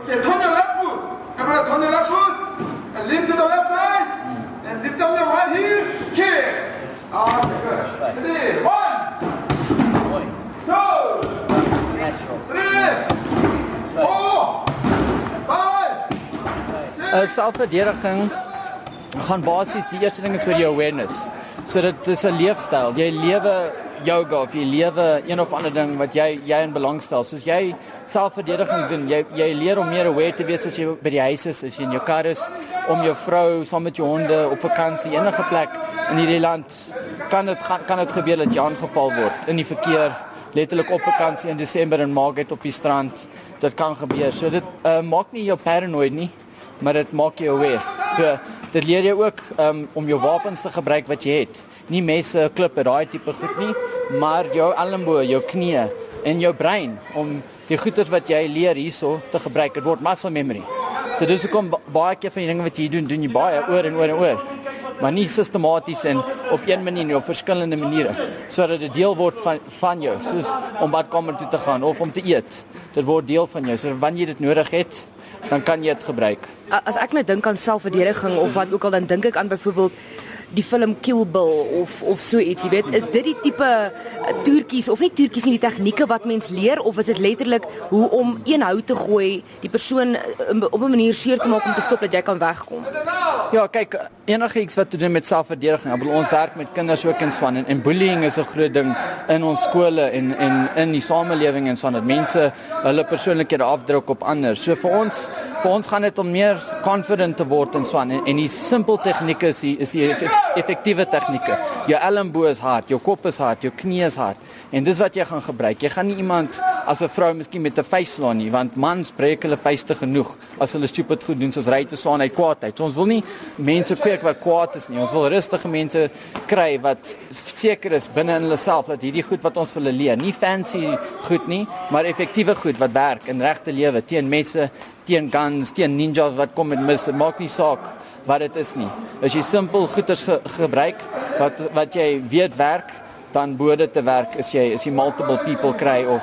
Okay, turn your left foot. Everybody turn your left foot. And lean to the left side. And lift up your right heel. Kick. Okay, good. Ready? One, two, three, four, five, Uh, six. selfverdediging gaan basies die eerste ding is vir jou awareness. So dit is 'n leefstyl. Jy lewe yoga of jy lewe een of ander ding wat jy jy in belangstel. Soos jy selfverdediging doen, jy jy leer om meer aware te wees as jy by die huis is, as jy in jou kar is, om jou vrou saam met jou honde op vakansie enige plek in hierdie land kan dit kan dit gebeur dat jy aangeval word in die verkeer letterlik op vakansie in Desember in Margate op die strand. Dit kan gebeur. So dit uh, maak nie jou paranoid nie, maar dit maak jou aware. So dit leer jou ook um, om jou wapens te gebruik wat jy het. Nie messe, klippe, daai tipe goed nie, maar jou elmboë, jou knieë en jou brein om die goeders wat jy leer hierso te gebruik. Dit word muscle memory. So dis hoekom ba- baie keer van die dinge wat jy doen, doen jy baie oor en oor en oor. Maar nie sistematies en op een manier nie, op verskillende maniere sodat dit deel word van van jou, soos om badkamer toe te gaan of om te eet. Dit word deel van jou. So wanneer jy dit nodig het, dan kan jy dit gebruik. As ek nou dink aan selfverdediging of wat ook al dan dink ek aan byvoorbeeld die film Kill Bill of of so iets, jy weet, is dit die tipe uh, toertjies of nie toertjies nie, die tegnieke wat mens leer of is dit letterlik hoe om een hout te gooi, die persoon uh, op 'n manier seer te maak om te stop dat jy kan wegkom? Ja, kyk, enige iets wat te doen met selfverdediging. Ek bedoel ons werk met kinders ook in Swan en, en bullying is 'n groot ding in ons skole en en in die samelewing en Swan dat mense hulle persoonlikhede afdruk op ander. So vir ons vir ons gaan dit om meer confident te word in Swan en, en die simpel tegnieke is die, is die eff- effektiewe tegnieke. Jou elmboog is hard, jou kop is hard, jou knie is hard. En dis wat jy gaan gebruik. Jy gaan nie iemand as 'n vrou miskien met 'n vuis slaan nie, want mans breek hulle vuiste genoeg as hulle stupid goed doen soos ry te slaan uit kwaadheid. So ons wil nie mense kweek wat kwaad is nie. Ons wil rustige mense kry wat seker is binne in hulle self dat hierdie goed wat ons vir hulle leer, nie fancy goed nie, maar effektiewe goed wat werk in regte lewe teen messe, teen guns, teen ninjas wat kom met mis, dit maak nie saak wat dit is nie. As jy simpel goeders ge gebruik wat wat jy weet werk, dan behoort dit te werk as jy as jy multiple people kry of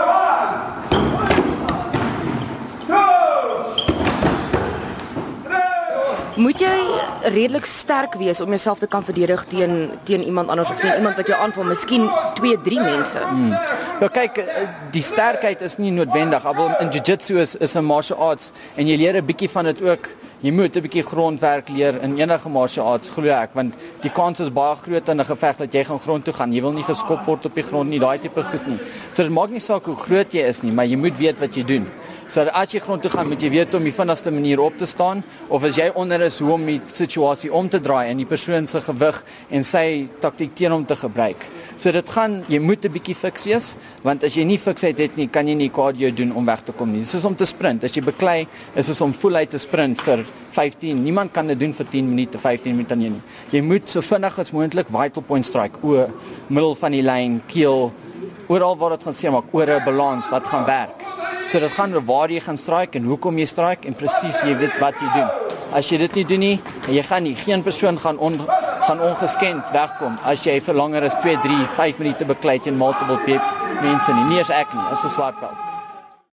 Moet jy redelik sterk wees om jouself te kan verdedig teen teen iemand anders of teen iemand wat jou aanval, miskien 2, 3 mense. Ja kyk, eh, die sterkheid is nie noodwendig, maar in jiu-jitsu is is 'n martial arts en jy leer 'n bietjie van dit ook. Jy moet 'n bietjie grondwerk leer in enige martial arts, glo ek, want die kans is baie groot in 'n geveg dat jy gaan grond toe gaan. Jy wil nie geskop word op die grond nie, daai tipe goed nie. So dit maak nie saak hoe groot jy is nie, maar jy moet weet wat jy doen. So as jy grond toe gaan, moet jy weet om die vinnigste manier op te staan of as jy onder is hoe om die situasie om te draai en die persoon se gewig en sy taktik teen hom te gebruik. So dit gaan jy moet 'n bietjie fiks wees, want as jy nie fiksheid het nie, kan jy nie cardio doen om weg te kom nie. Soos om te sprint. As jy beklei, is dit om voluit te sprint vir 15. Niemand kan dit doen vir 10 minute, 15 minute aan jou nie. Jy moet so vinnig as moontlik vital point strike, o, middel van die lyn, keel, oral waar dit gaan seem maak, oor 'n balans wat gaan werk. So dit gaan oor waar jy gaan strike en hoekom jy strike en presies jy weet wat jy doen. As jy dit nie doen nie, jy gaan nie geen persoon gaan on, gaan ongeskend wegkom as jy vir langer as 2, 3, 5 minute beklei teen multiple pe- mense nie. Nie eens ek nie, as 'n swart belt.